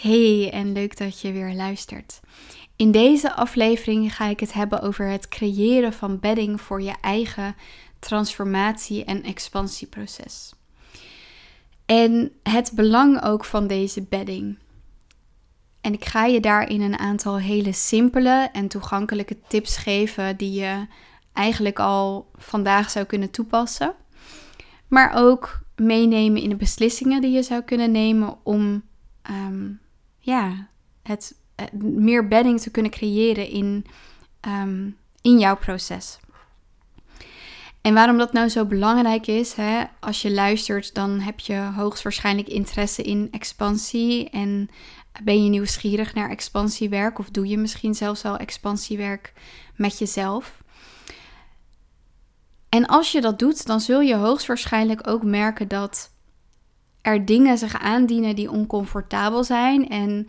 Hey en leuk dat je weer luistert. In deze aflevering ga ik het hebben over het creëren van bedding voor je eigen transformatie- en expansieproces. En het belang ook van deze bedding. En ik ga je daarin een aantal hele simpele en toegankelijke tips geven die je eigenlijk al vandaag zou kunnen toepassen. Maar ook meenemen in de beslissingen die je zou kunnen nemen om ehm, ja, het, meer bedding te kunnen creëren in, ehm, in jouw proces. En waarom dat nou zo belangrijk is, hè, als je luistert, dan heb je hoogstwaarschijnlijk interesse in expansie. En ben je nieuwsgierig naar expansiewerk? Of doe je misschien zelfs al expansiewerk met jezelf? En als je dat doet, dan zul je hoogstwaarschijnlijk ook merken dat er dingen zich aandienen die oncomfortabel zijn en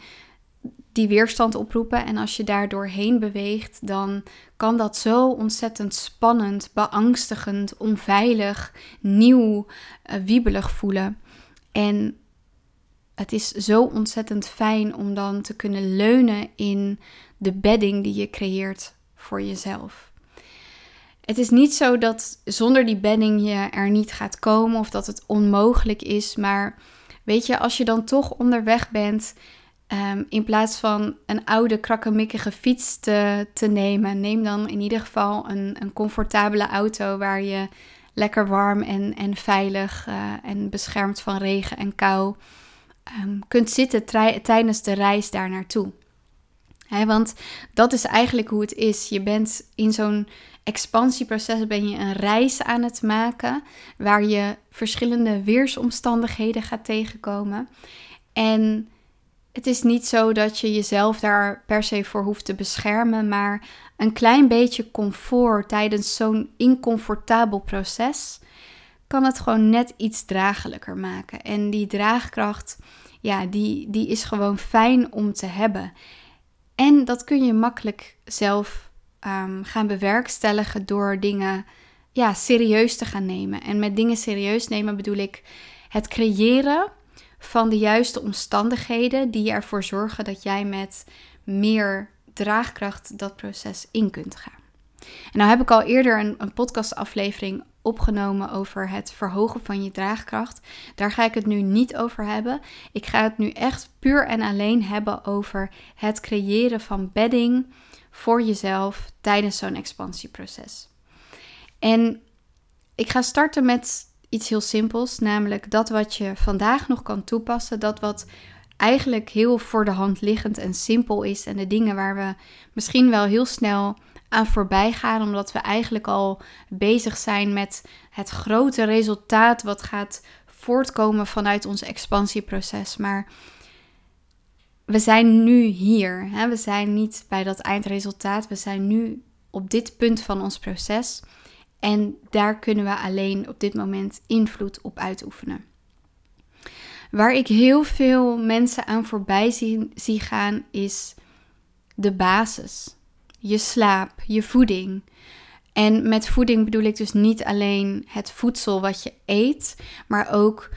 die weerstand oproepen. En als je daar doorheen beweegt, dan kan dat zo ontzettend spannend, beangstigend, onveilig, nieuw, uh, wiebelig voelen. En het is zo ontzettend fijn om dan te kunnen leunen in de bedding die je creëert voor jezelf. Het is niet zo dat zonder die bedding je er niet gaat komen of dat het onmogelijk is. Maar weet je, als je dan toch onderweg bent, um, in plaats van een oude krakkemikkige fiets te, te nemen, neem dan in ieder geval een, een comfortabele auto waar je lekker warm en, en veilig uh, en beschermd van regen en kou um, kunt zitten tijdens de reis daar naartoe. Want dat is eigenlijk hoe het is. Je bent in zo'n expansieproces ben je een reis aan het maken waar je verschillende weersomstandigheden gaat tegenkomen. En het is niet zo dat je jezelf daar per se voor hoeft te beschermen, maar een klein beetje comfort tijdens zo'n incomfortabel proces kan het gewoon net iets draaglijker maken. En die draagkracht, ja, die, die is gewoon fijn om te hebben. En dat kun je makkelijk zelf um, gaan bewerkstelligen door dingen ja, serieus te gaan nemen. En met dingen serieus nemen bedoel ik het creëren van de juiste omstandigheden die ervoor zorgen dat jij met meer draagkracht dat proces in kunt gaan. En nou heb ik al eerder een, een podcastaflevering opgenomen over het verhogen van je draagkracht. Daar ga ik het nu niet over hebben. Ik ga het nu echt puur en alleen hebben over het creëren van bedding voor jezelf tijdens zo'n expansieproces. En ik ga starten met iets heel simpels, namelijk dat wat je vandaag nog kan toepassen, dat wat eigenlijk heel voor de hand liggend en simpel is en de dingen waar we misschien wel heel snel aan voorbij gaan, omdat we eigenlijk al bezig zijn met het grote resultaat wat gaat voortkomen vanuit ons expansieproces. Maar we zijn nu hier. Hè? We zijn niet bij dat eindresultaat. We zijn nu op dit punt van ons proces. En daar kunnen we alleen op dit moment invloed op uitoefenen. Waar ik heel veel mensen aan voorbij zie, zie gaan is de basis. Je slaap, je voeding. En met voeding bedoel ik dus niet alleen het voedsel wat je eet, maar ook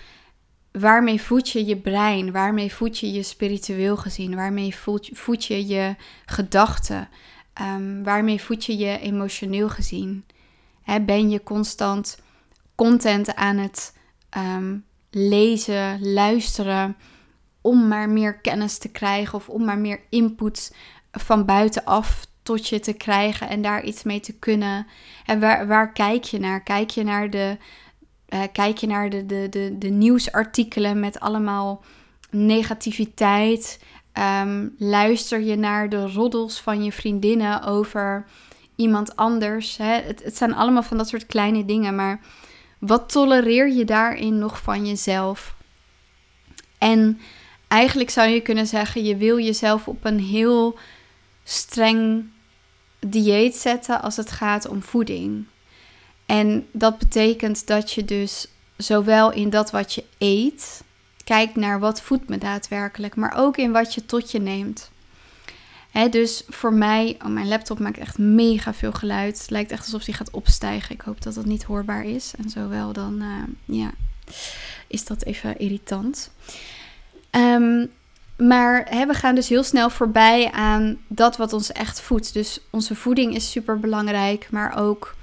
waarmee voed je je brein? Waarmee voed je je spiritueel gezien? Waarmee voed, voed je je gedachten? Um, waarmee voed je je emotioneel gezien? ben je constant content aan het ehm, lezen, luisteren om maar meer kennis te krijgen of om maar meer input van buitenaf je te krijgen en daar iets mee te kunnen? En waar, waar kijk je naar? Kijk je naar de uh, kijk je naar de, de, de, de nieuwsartikelen met allemaal negativiteit. Ehm, luister je naar de roddels van je vriendinnen over iemand anders. Hè? Het, het zijn allemaal van dat soort kleine dingen. Maar wat tolereer je daarin nog van jezelf? En eigenlijk zou je kunnen zeggen: je wil jezelf op een heel streng dieet zetten als het gaat om voeding. En dat betekent dat je dus zowel in dat wat je eet, kijkt naar wat voedt me daadwerkelijk, maar ook in wat je tot je neemt. dus voor mij, oh, mijn laptop maakt echt mega veel geluid. Het lijkt echt alsof hij gaat opstijgen. Ik hoop dat dat niet hoorbaar is. En zowel dan, uh, ja, is dat even irritant. Um, maar hè, we gaan dus heel snel voorbij aan dat wat ons echt voedt. Dus onze voeding is super belangrijk, maar ook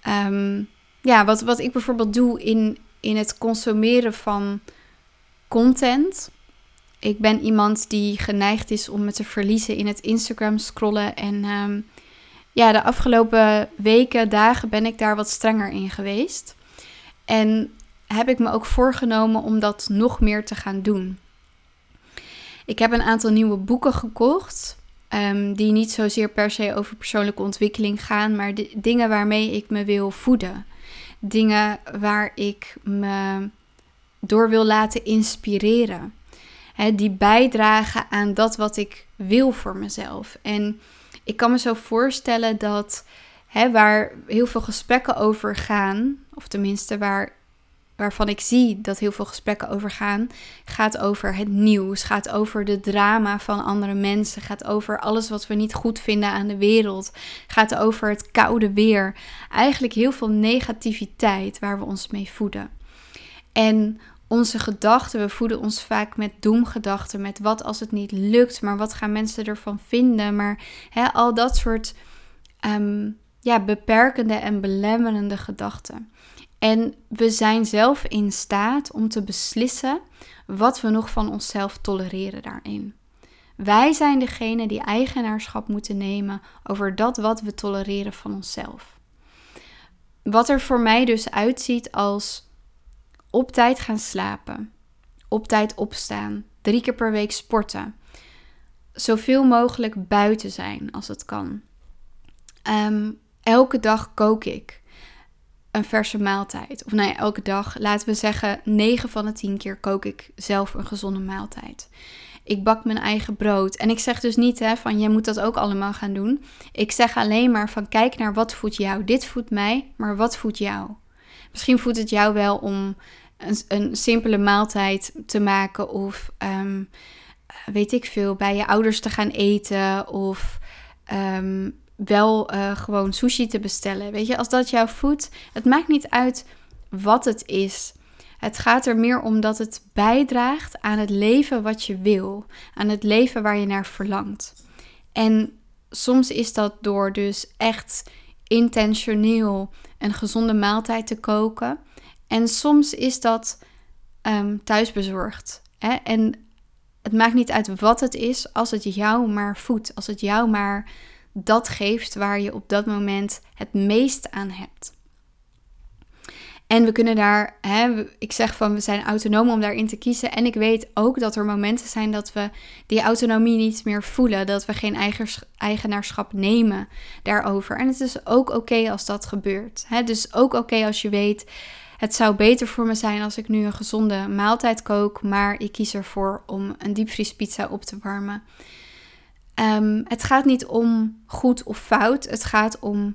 ehm, ja, wat, wat ik bijvoorbeeld doe in, in het consumeren van content. Ik ben iemand die geneigd is om me te verliezen in het Instagram scrollen. En ehm, ja, de afgelopen weken, dagen ben ik daar wat strenger in geweest. En heb ik me ook voorgenomen om dat nog meer te gaan doen. Ik heb een aantal nieuwe boeken gekocht. Um, die niet zozeer per se over persoonlijke ontwikkeling gaan, maar dingen waarmee ik me wil voeden. Dingen waar ik me door wil laten inspireren. die bijdragen aan dat wat ik wil voor mezelf. En ik kan me zo voorstellen dat waar heel veel gesprekken over gaan, of tenminste waar waarvan ik zie dat heel veel gesprekken over gaan, gaat over het nieuws, gaat over de drama van andere mensen, gaat over alles wat we niet goed vinden aan de wereld, gaat over het koude weer. Eigenlijk heel veel negativiteit waar we ons mee voeden. En onze gedachten, we voeden ons vaak met doemgedachten, met wat als het niet lukt, maar wat gaan mensen ervan vinden, maar al dat soort ehm, ja, beperkende en belemmerende gedachten. En we zijn zelf in staat om te beslissen wat we nog van onszelf tolereren daarin. Wij zijn degene die eigenaarschap moeten nemen over dat wat we tolereren van onszelf. Wat er voor mij dus uitziet als op tijd gaan slapen, op tijd opstaan, drie keer per week sporten, zoveel mogelijk buiten zijn als het kan. Ehm, elke dag kook ik een verse maaltijd. Of nou ja, elke dag, laten we zeggen, 9 van de 10 keer kook ik zelf een gezonde maaltijd. Ik bak mijn eigen brood. En ik zeg dus niet hè, van jij moet dat ook allemaal gaan doen. Ik zeg alleen maar van kijk naar wat voedt jou. Dit voedt mij, maar wat voedt jou? Misschien voedt het jou wel om een, een simpele maaltijd te maken of ehm, weet ik veel, bij je ouders te gaan eten of um, wel uh, gewoon sushi te bestellen. Weet je, als dat jouw voedt, het maakt niet uit wat het is. Het gaat er meer om dat het bijdraagt aan het leven wat je wil, aan het leven waar je naar verlangt. En soms is dat door dus echt intentioneel een gezonde maaltijd te koken. En soms is dat um, thuisbezorgd. Hè? En het maakt niet uit wat het is, als het jou maar voedt, als het jou maar dat geeft waar je op dat moment het meest aan hebt. En we kunnen daar, hè, ik zeg van we zijn autonoom om daarin te kiezen. En ik weet ook dat er momenten zijn dat we die autonomie niet meer voelen. Dat we geen eigenaarschap nemen daarover. En het is ook oké als dat gebeurt. Hè? Dus ook oké als je weet, het zou beter voor me zijn als ik nu een gezonde maaltijd kook. Maar ik kies ervoor om een diepvriespizza op te warmen. Um, het gaat niet om goed of fout. Het gaat om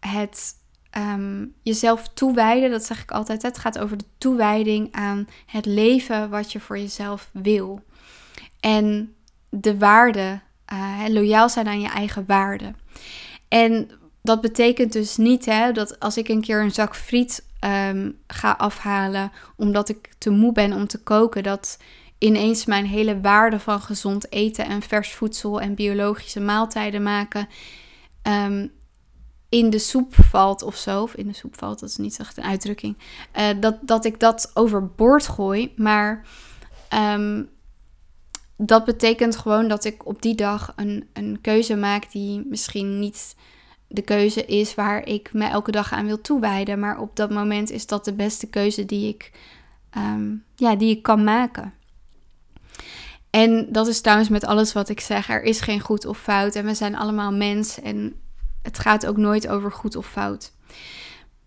het um, jezelf toewijden. Dat zeg ik altijd. Het gaat over de toewijding aan het leven wat je voor jezelf wil. En de waarde, uh, loyaal zijn aan je eigen waarde. En dat betekent dus niet hè, dat als ik een keer een zak friet um, ga afhalen omdat ik te moe ben om te koken, dat ineens mijn hele waarde van gezond eten en vers voedsel en biologische maaltijden maken ehm, in de soep valt of zo. Of in de soep valt, dat is niet echt een uitdrukking. Uh, dat, dat ik dat overboord gooi. Maar ehm, dat betekent gewoon dat ik op die dag een, een keuze maak die misschien niet de keuze is waar ik me elke dag aan wil toewijden. Maar op dat moment is dat de beste keuze die ik, ehm, ja, die ik kan maken. En dat is trouwens met alles wat ik zeg. Er is geen goed of fout. En we zijn allemaal mens. En het gaat ook nooit over goed of fout.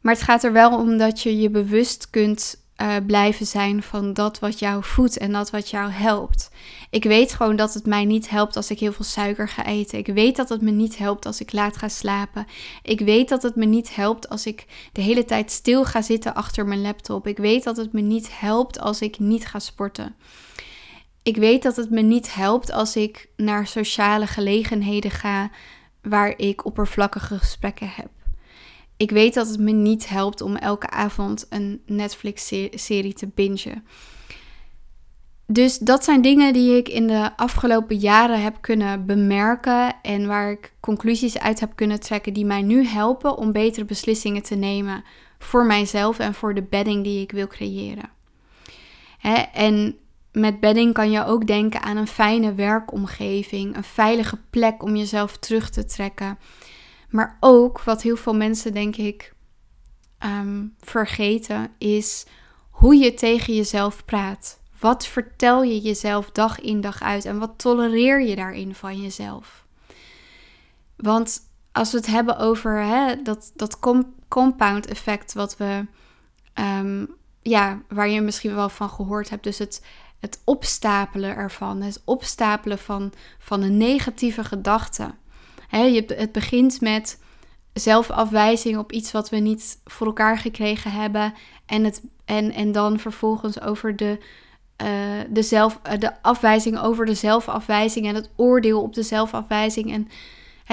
Maar het gaat er wel om dat je je bewust kunt uh, blijven zijn van dat wat jou voedt en dat wat jou helpt. Ik weet gewoon dat het mij niet helpt als ik heel veel suiker ga eten. Ik weet dat het me niet helpt als ik laat ga slapen. Ik weet dat het me niet helpt als ik de hele tijd stil ga zitten achter mijn laptop. Ik weet dat het me niet helpt als ik niet ga sporten. Ik weet dat het me niet helpt als ik naar sociale gelegenheden ga waar ik oppervlakkige gesprekken heb. Ik weet dat het me niet helpt om elke avond een Netflix-serie te bingen. dus dat zijn dingen die ik in de afgelopen jaren heb kunnen bemerken en waar ik conclusies uit heb kunnen trekken die mij nu helpen om betere beslissingen te nemen voor mijzelf en voor de bedding die ik wil creëren. En met bedding kan je ook denken aan een fijne werkomgeving, een veilige plek om jezelf terug te trekken. Maar ook wat heel veel mensen, denk ik, ehm, vergeten, is hoe je tegen jezelf praat. Wat vertel je jezelf dag in dag uit en wat tolereer je daarin van jezelf? Want als we het hebben over hè, dat, dat compound effect, wat we, um, ja, waar je misschien wel van gehoord hebt, dus het, het opstapelen ervan, het opstapelen van, van een negatieve gedachte. Hè, het begint met zelfafwijzing op iets wat we niet voor elkaar gekregen hebben. En, het, en, en dan vervolgens over de, uh, de, zelf, uh, de afwijzing over de zelfafwijzing en het oordeel op de zelfafwijzing. En,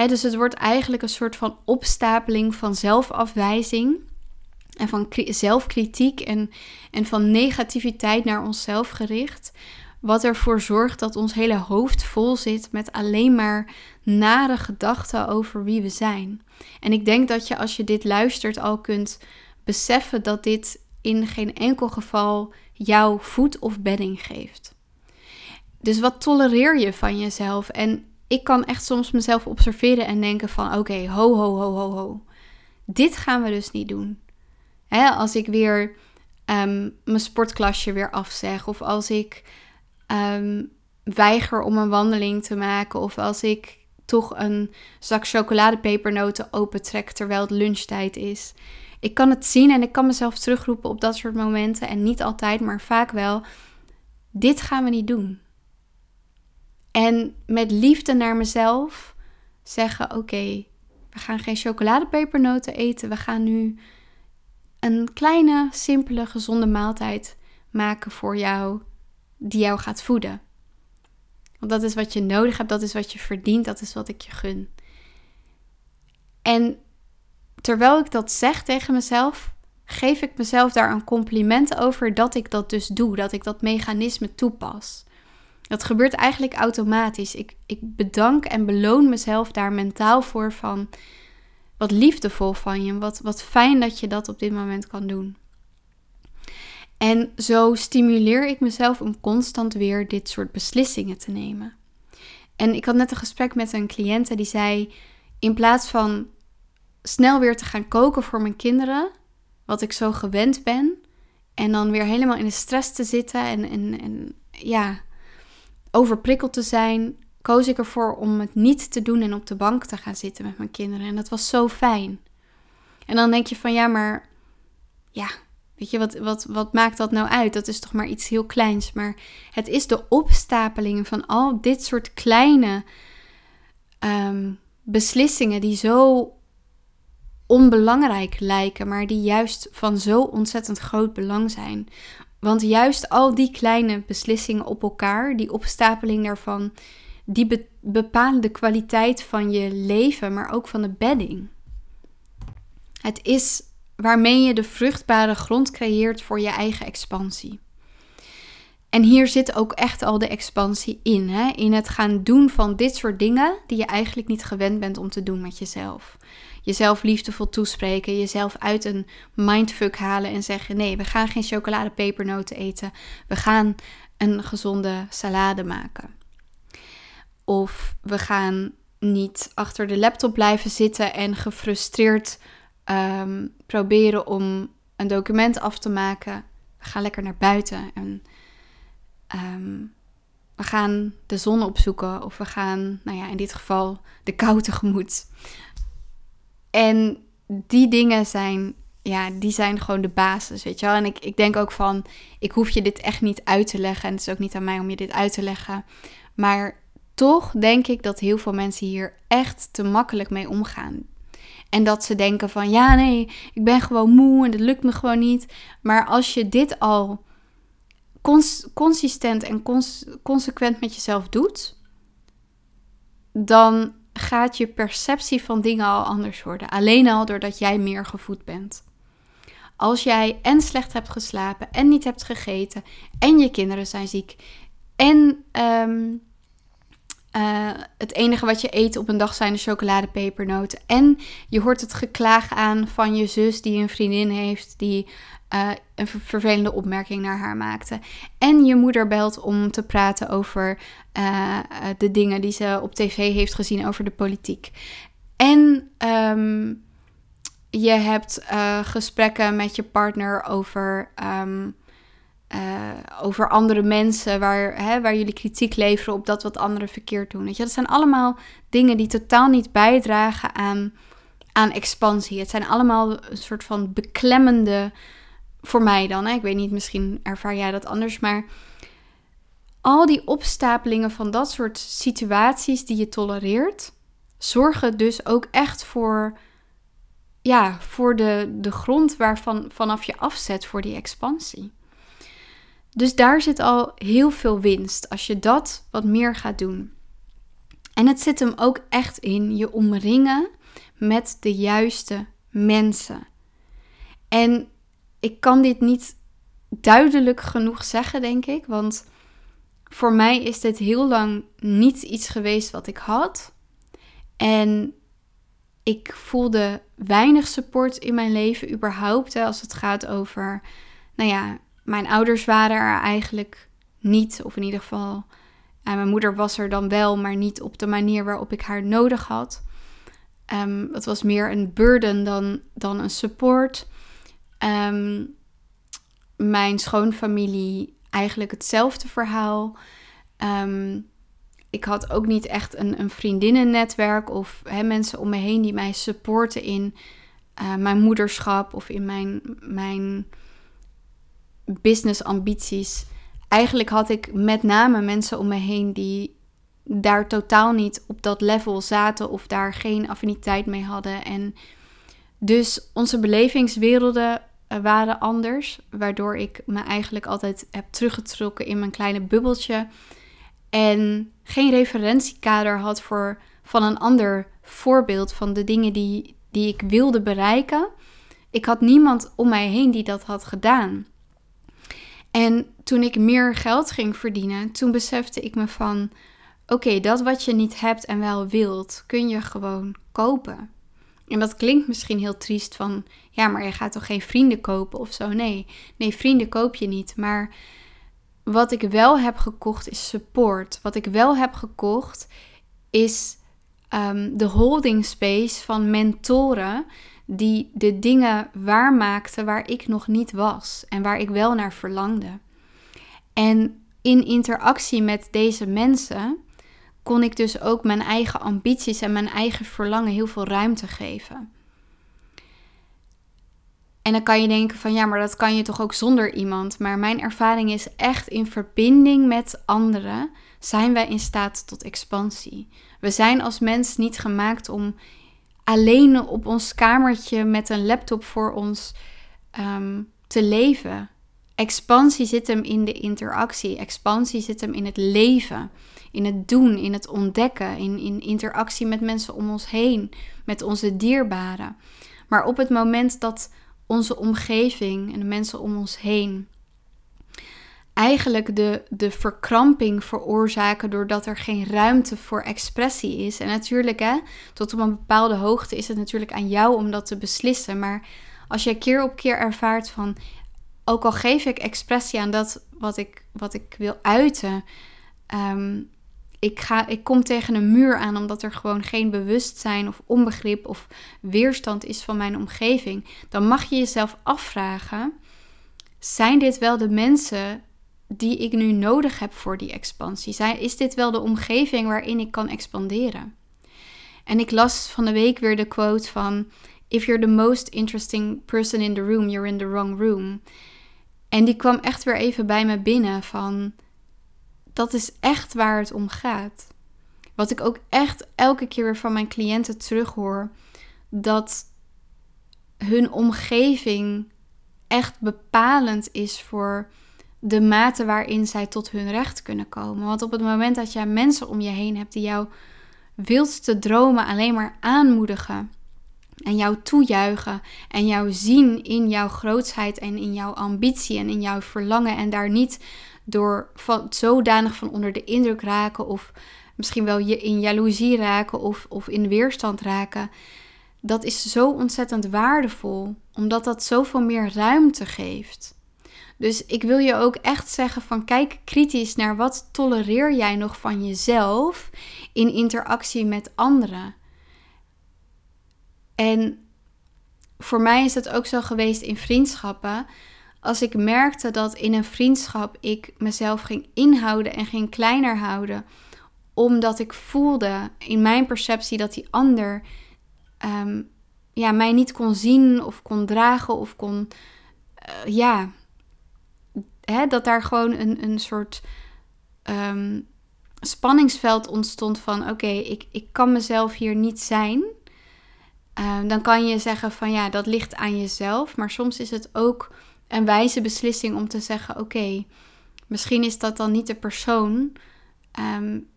dus het wordt eigenlijk een soort van opstapeling van zelfafwijzing. En van zelfkritiek en, en van negativiteit naar onszelf gericht. Wat ervoor zorgt dat ons hele hoofd vol zit met alleen maar nare gedachten over wie we zijn. En ik denk dat je als je dit luistert al kunt beseffen dat dit in geen enkel geval jouw voet of bedding geeft. Dus wat tolereer je van jezelf? En ik kan echt soms mezelf observeren en denken van oké, ho, ho, ho, ho, ho. Dit gaan we dus niet doen. Als ik weer um, mijn sportklasje weer afzeg of als ik um, weiger om een wandeling te maken. Of als ik toch een zak chocoladepepernoten opentrek terwijl het lunchtijd is. Ik kan het zien en ik kan mezelf terugroepen op dat soort momenten. En niet altijd, maar vaak wel. Dit gaan we niet doen. En met liefde naar mezelf zeggen: Oké, we gaan geen chocoladepepernoten eten. We gaan nu een kleine, simpele, gezonde maaltijd maken voor jou die jou gaat voeden. Want dat is wat je nodig hebt, dat is wat je verdient, dat is wat ik je gun. En terwijl ik dat zeg tegen mezelf, geef ik mezelf daar een compliment over dat ik dat dus doe, dat ik dat mechanisme toepas. Dat gebeurt eigenlijk automatisch. Ik, ik bedank en beloon mezelf daar mentaal voor van wat liefdevol van je. Wat, wat fijn dat je dat op dit moment kan doen. En zo stimuleer ik mezelf om constant weer dit soort beslissingen te nemen. En ik had net een gesprek met een cliënte die zei: in plaats van snel weer te gaan koken voor mijn kinderen, wat ik zo gewend ben, en dan weer helemaal in de stress te zitten en, en, en ja, overprikkeld te zijn, koos ik ervoor om het niet te doen en op de bank te gaan zitten met mijn kinderen. En dat was zo fijn. En dan denk je van ja, maar ja, Weet je, wat, wat, wat maakt dat nou uit? Dat is toch maar iets heel kleins. Maar het is de opstapeling van al dit soort kleine ehm, beslissingen die zo onbelangrijk lijken, maar die juist van zo ontzettend groot belang zijn. Want juist al die kleine beslissingen op elkaar, die opstapeling daarvan, die bepalen de kwaliteit van je leven, maar ook van de bedding. Het is waarmee je de vruchtbare grond creëert voor je eigen expansie. En hier zit ook echt al de expansie in. Hè? In het gaan doen van dit soort dingen die je eigenlijk niet gewend bent om te doen met jezelf. Jezelf liefdevol toespreken, jezelf uit een mindfuck halen en zeggen: nee, we gaan geen chocoladepepernoten eten. We gaan een gezonde salade maken. Of we gaan niet achter de laptop blijven zitten en gefrustreerd Ehm, proberen om een document af te maken. We gaan lekker naar buiten en ehm, we gaan de zon opzoeken of we gaan, nou ja, in dit geval de kou tegemoet. En die dingen zijn, ja, die zijn gewoon de basis, weet je wel. En ik, ik denk ook van, ik hoef je dit echt niet uit te leggen en het is ook niet aan mij om je dit uit te leggen. Maar toch denk ik dat heel veel mensen hier echt te makkelijk mee omgaan. En dat ze denken van ja, nee, ik ben gewoon moe en dat lukt me gewoon niet. Maar als je dit al consistent en consequent met jezelf doet, dan gaat je perceptie van dingen al anders worden. Alleen al doordat jij meer gevoed bent. Als jij en slecht hebt geslapen en niet hebt gegeten en je kinderen zijn ziek En ehm, eh, het enige wat je eet op een dag zijn de chocoladepepernoten. En je hoort het geklaag aan van je zus die een vriendin heeft die uh, een vervelende opmerking naar haar maakte. En je moeder belt om te praten over uh, de dingen die ze op tv heeft gezien over de politiek. En um, je hebt gesprekken met je partner over, um, over andere mensen waar, hè, waar jullie kritiek leveren op dat wat anderen verkeerd doen. Dat zijn allemaal dingen die totaal niet bijdragen aan, aan expansie. Het zijn allemaal een soort van beklemmende voor mij dan, hè? ik weet niet, misschien ervaar jij dat anders, maar al die opstapelingen van dat soort situaties die je tolereert, zorgen dus ook echt voor, ja, voor de, de grond waarvan vanaf je afzet voor die expansie. Dus daar zit al heel veel winst als je dat wat meer gaat doen. En het zit hem ook echt in je omringen met de juiste mensen. En ik kan dit niet duidelijk genoeg zeggen, denk ik. Want voor mij is dit heel lang niet iets geweest wat ik had. En ik voelde weinig support in mijn leven überhaupt. Hè, als het gaat over, nou ja, mijn ouders waren er eigenlijk niet. Of in ieder geval, en mijn moeder was er dan wel, maar niet op de manier waarop ik haar nodig had. Um, het was meer een burden dan, dan een support. Um, mijn schoonfamilie eigenlijk hetzelfde verhaal. Um, ik had ook niet echt een, een vriendinnennetwerk of mensen om me heen die mij supporten in uh, mijn moederschap of in mijn, mijn businessambities. Eigenlijk had ik met name mensen om me heen die daar totaal niet op dat level zaten of daar geen affiniteit mee hadden. En dus onze belevingswerelden eh, waren anders, waardoor ik me eigenlijk altijd heb teruggetrokken in mijn kleine bubbeltje en geen referentiekader had voor van een ander voorbeeld van de dingen die, die ik wilde bereiken. Ik had niemand om mij heen die dat had gedaan. En toen ik meer geld ging verdienen, toen besefte ik me van: oké, dat wat je niet hebt en wel wilt, kun je gewoon kopen. En dat klinkt misschien heel triest van, ja, maar je gaat toch geen vrienden kopen of zo? Nee, nee, vrienden koop je niet. Maar wat ik wel heb gekocht is support. Wat ik wel heb gekocht is um, de holding space van mentoren die de dingen waarmaakten waar ik nog niet was en waar ik wel naar verlangde. En in interactie met deze mensen kon ik dus ook mijn eigen ambities en mijn eigen verlangen heel veel ruimte geven. En dan kan je denken van ja, maar dat kan je toch ook zonder iemand. Maar mijn ervaring is echt in verbinding met anderen zijn wij in staat tot expansie. We zijn als mens niet gemaakt om alleen op ons kamertje met een laptop voor ons um, te leven. Expansie zit hem in de interactie. Expansie zit hem in het leven, in het doen, in het ontdekken, in, in interactie met mensen om ons heen, met onze dierbaren. Maar op het moment dat onze omgeving en de mensen om ons heen eigenlijk de, de verkramping veroorzaken doordat er geen ruimte voor expressie is. En natuurlijk, hè, tot op een bepaalde hoogte is het natuurlijk aan jou om dat te beslissen. Maar als je keer op keer ervaart van, ook al geef ik expressie aan dat wat ik, wat ik wil uiten, um, ik, ga, ik kom tegen een muur aan omdat er gewoon geen bewustzijn of onbegrip of weerstand is van mijn omgeving, dan mag je jezelf afvragen: zijn dit wel de mensen die ik nu nodig heb voor die expansie? Is dit wel de omgeving waarin ik kan expanderen? En ik las van de week weer de quote van: If you're the most interesting person in the room, you're in the wrong room. En die kwam echt weer even bij me binnen van dat is echt waar het om gaat. Wat ik ook echt elke keer weer van mijn cliënten terughoor, dat hun omgeving echt bepalend is voor de mate waarin zij tot hun recht kunnen komen. Want op het moment dat jij mensen om je heen hebt die jouw wildste dromen alleen maar aanmoedigen, En jou toejuichen en jou zien in jouw grootsheid en in jouw ambitie en in jouw verlangen. En daar niet door van, zodanig van onder de indruk raken of misschien wel je in jaloezie raken of, of in weerstand raken. Dat is zo ontzettend waardevol, omdat dat zoveel meer ruimte geeft. Dus ik wil je ook echt zeggen van kijk kritisch naar wat tolereer jij nog van jezelf in interactie met anderen. En voor mij is dat ook zo geweest in vriendschappen. Als ik merkte dat in een vriendschap ik mezelf ging inhouden en ging kleiner houden, omdat ik voelde in mijn perceptie dat die ander ehm, ja, mij niet kon zien of kon dragen of kon, uh, ja, hè, dat daar gewoon een, een soort um, spanningsveld ontstond van oké, ik, ik kan mezelf hier niet zijn. Ehm, dan kan je zeggen van ja, dat ligt aan jezelf. Maar soms is het ook een wijze beslissing om te zeggen: oké, misschien is dat dan niet de persoon um,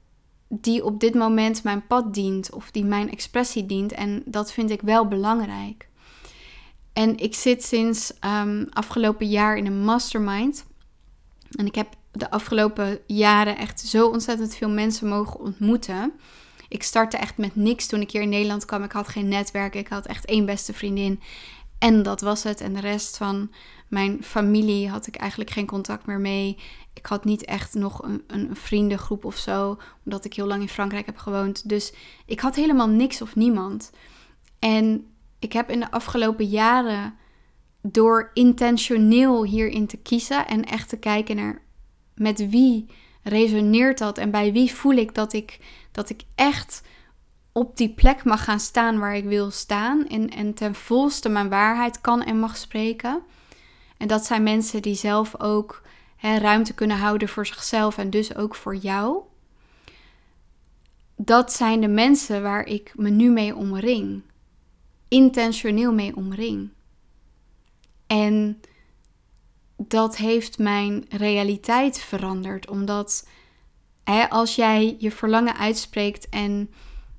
die op dit moment mijn pad dient of die mijn expressie dient. En dat vind ik wel belangrijk. En ik zit sinds afgelopen jaar in een mastermind. En ik heb de afgelopen jaren echt zo ontzettend veel mensen mogen ontmoeten. Ik startte echt met niks toen ik hier in Nederland kwam. Ik had geen netwerk. Ik had echt één beste vriendin. En dat was het. En de rest van mijn familie had ik eigenlijk geen contact meer mee. Ik had niet echt nog een, een vriendengroep of zo, omdat ik heel lang in Frankrijk heb gewoond. Dus ik had helemaal niks of niemand. En ik heb in de afgelopen jaren door intentioneel hierin te kiezen en echt te kijken naar met wie resoneert dat en bij wie voel ik dat ik, dat ik echt op die plek mag gaan staan waar ik wil staan en, en ten volste mijn waarheid kan en mag spreken. En dat zijn mensen die zelf ook hè, ruimte kunnen houden voor zichzelf en dus ook voor jou. Dat zijn de mensen waar ik me nu mee omring. Intentioneel mee omring. En dat heeft mijn realiteit veranderd. Omdat hè, als jij je verlangen uitspreekt en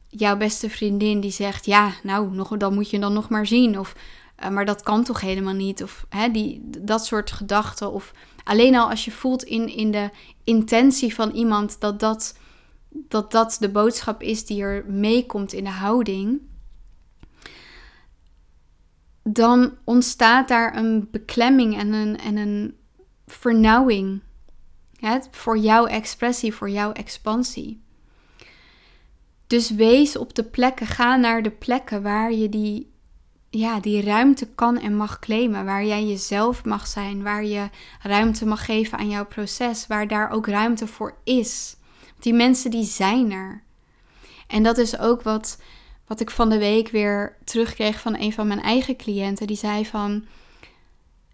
jouw beste vriendin die zegt: Ja, nou, nog, dan moet je dan nog maar zien. Of eh, maar dat kan toch helemaal niet. Of hè, die, dat soort gedachten. Of alleen al als je voelt in, in de intentie van iemand dat dat, dat dat de boodschap is die er meekomt in de houding dan ontstaat daar een beklemming en een, en een vernauwing. Ja, voor jouw expressie, voor jouw expansie. Dus wees op de plekken, ga naar de plekken waar je die, ja, die ruimte kan en mag claimen. Waar jij jezelf mag zijn, waar je ruimte mag geven aan jouw proces, waar daar ook ruimte voor is. Die mensen die zijn er. En dat is ook wat wat ik van de week weer terugkreeg van een van mijn eigen cliënten. Die zei van,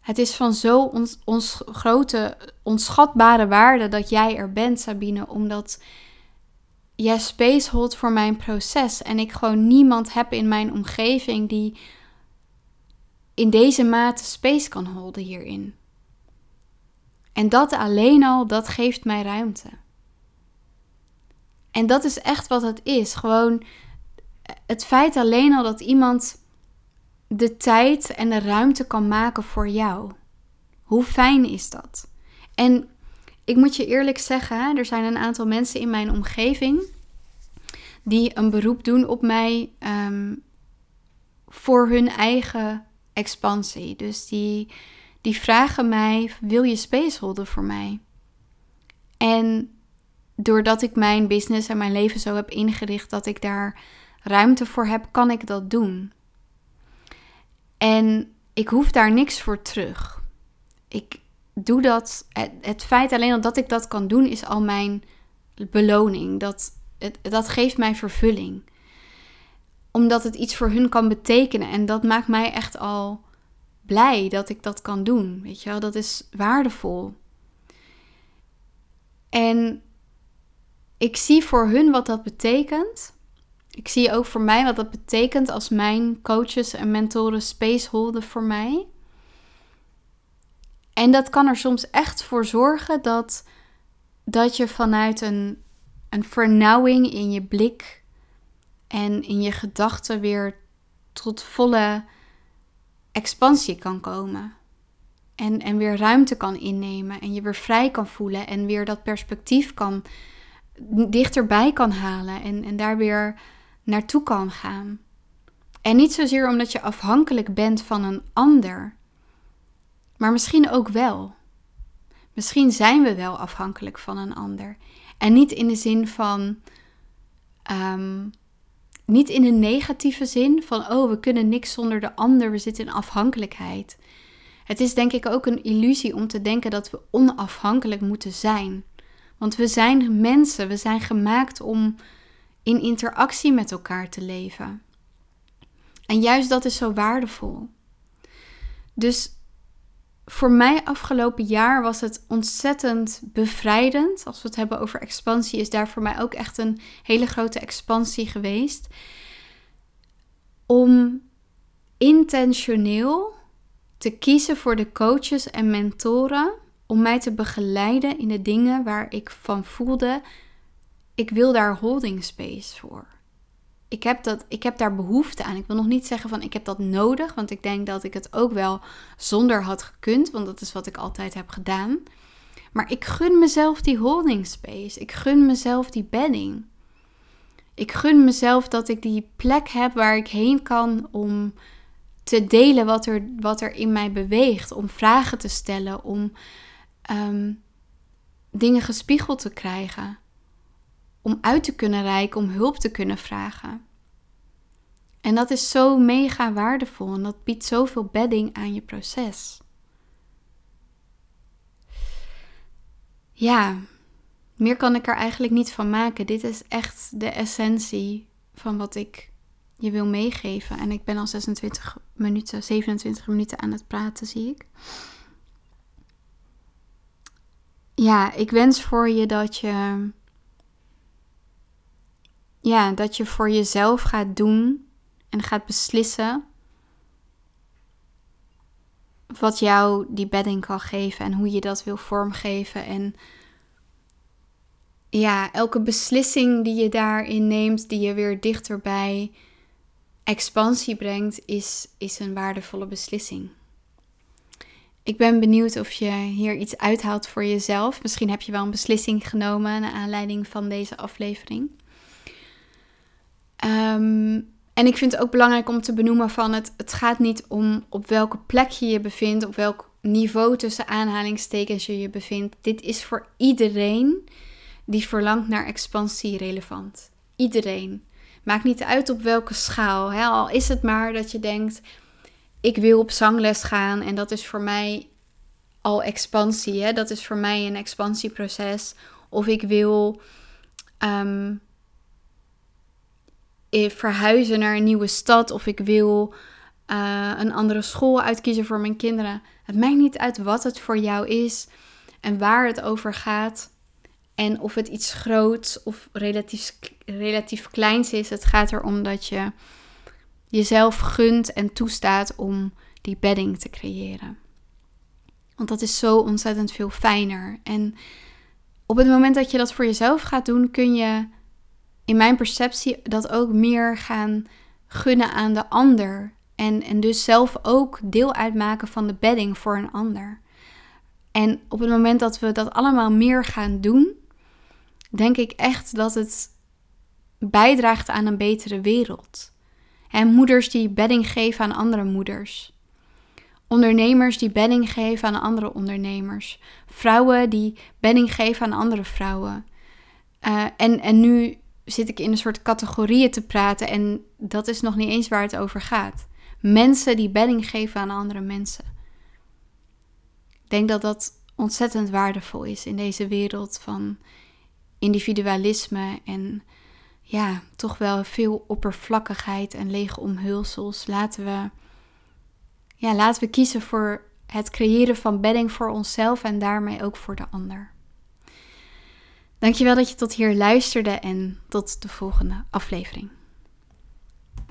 het is van zo ons, grote, onschatbare waarde dat jij er bent, Sabine, omdat jij space holdt voor mijn proces. En ik gewoon niemand heb in mijn omgeving die in deze mate space kan holden hierin. En dat alleen al, dat geeft mij ruimte. En dat is echt wat het is. Gewoon het feit alleen al dat iemand de tijd en de ruimte kan maken voor jou. Hoe fijn is dat? En ik moet je eerlijk zeggen, er zijn een aantal mensen in mijn omgeving die een beroep doen op mij ehm, voor hun eigen expansie. Dus die, die vragen mij: wil je space holden voor mij? En doordat ik mijn business en mijn leven zo heb ingericht dat ik daar ruimte voor heb, kan ik dat doen. En ik hoef daar niks voor terug. Ik doe dat. Het, feit alleen dat ik dat kan doen is al mijn beloning. Dat, dat geeft mij vervulling. Omdat het iets voor hun kan betekenen. En dat maakt mij echt al blij dat ik dat kan doen. Weet je wel, dat is waardevol. En ik zie voor hun wat dat betekent. Ik zie ook voor mij wat dat betekent als mijn coaches en mentoren space holden voor mij. En dat kan er soms echt voor zorgen dat, dat je vanuit een, een vernauwing in je blik en in je gedachten weer tot volle expansie kan komen. En, en weer ruimte kan innemen en je weer vrij kan voelen en weer dat perspectief kan dichterbij kan halen en, en daar weer naartoe kan gaan. En niet zozeer omdat je afhankelijk bent van een ander, maar misschien ook wel. Misschien zijn we wel afhankelijk van een ander. En niet in de zin van, ehm, niet in een negatieve zin van, oh, we kunnen niks zonder de ander, we zitten in afhankelijkheid. Het is denk ik ook een illusie om te denken dat we onafhankelijk moeten zijn. Want we zijn mensen, we zijn gemaakt om in interactie met elkaar te leven. En juist dat is zo waardevol. Dus voor mij afgelopen jaar was het ontzettend bevrijdend. Als we het hebben over expansie, is daar voor mij ook echt een hele grote expansie geweest. Om intentioneel te kiezen voor de coaches en mentoren om mij te begeleiden in de dingen waar ik van voelde, ik wil daar holding space voor. Ik heb, dat, ik heb daar behoefte aan. Ik wil nog niet zeggen van ik heb dat nodig, want ik denk dat ik het ook wel zonder had gekund, want dat is wat ik altijd heb gedaan. Maar ik gun mezelf die holding space. Ik gun mezelf die bedding. Ik gun mezelf dat ik die plek heb waar ik heen kan om te delen wat er, wat er in mij beweegt. Om vragen te stellen, om Ehm, dingen gespiegeld te krijgen. Om uit te kunnen reiken, om hulp te kunnen vragen. En dat is zo mega waardevol en dat biedt zoveel bedding aan je proces. Ja, meer kan ik er eigenlijk niet van maken. Dit is echt de essentie van wat ik je wil meegeven. En ik ben al 26 minuten, 27 minuten aan het praten, zie ik ja, ik wens voor je dat je. Ja, dat je voor jezelf gaat doen en gaat beslissen wat jou die bedding kan geven en hoe je dat wil vormgeven. En ja, elke beslissing die je daarin neemt, die je weer dichter bij expansie brengt, is, is een waardevolle beslissing. Ik ben benieuwd of je hier iets uithaalt voor jezelf. Misschien heb je wel een beslissing genomen naar aanleiding van deze aflevering. Ehm, en ik vind het ook belangrijk om te benoemen van het, het gaat niet om op welke plek je je bevindt, op welk niveau tussen aanhalingstekens je je bevindt. Dit is voor iedereen die verlangt naar expansie relevant. Iedereen. Maakt niet uit op welke schaal. Hè? Al is het maar dat je denkt, ik wil op zangles gaan en dat is voor mij al expansie. Hè? Dat is voor mij een expansieproces. Of ik wil ehm, verhuizen naar een nieuwe stad. Of ik wil uh, een andere school uitkiezen voor mijn kinderen. Het maakt niet uit wat het voor jou is en waar het over gaat. En of het iets groots of relatief, relatief kleins is. Het gaat erom dat je jezelf gunt en toestaat om die bedding te creëren. Want dat is zo ontzettend veel fijner. En op het moment dat je dat voor jezelf gaat doen, kun je in mijn perceptie dat ook meer gaan gunnen aan de ander. En, en dus zelf ook deel uitmaken van de bedding voor een ander. En op het moment dat we dat allemaal meer gaan doen, denk ik echt dat het bijdraagt aan een betere wereld. En moeders die bedding geven aan andere moeders. Ondernemers die bedding geven aan andere ondernemers. Vrouwen die bedding geven aan andere vrouwen. Uh, en, en nu zit ik in een soort categorieën te praten en dat is nog niet eens waar het over gaat. Mensen die bedding geven aan andere mensen. Ik denk dat dat ontzettend waardevol is in deze wereld van individualisme en ja, toch wel veel oppervlakkigheid en lege omhulsels. Laten we, ja, laten we kiezen voor het creëren van bedding voor onszelf en daarmee ook voor de ander. Dankjewel dat je tot hier luisterde en tot de volgende aflevering.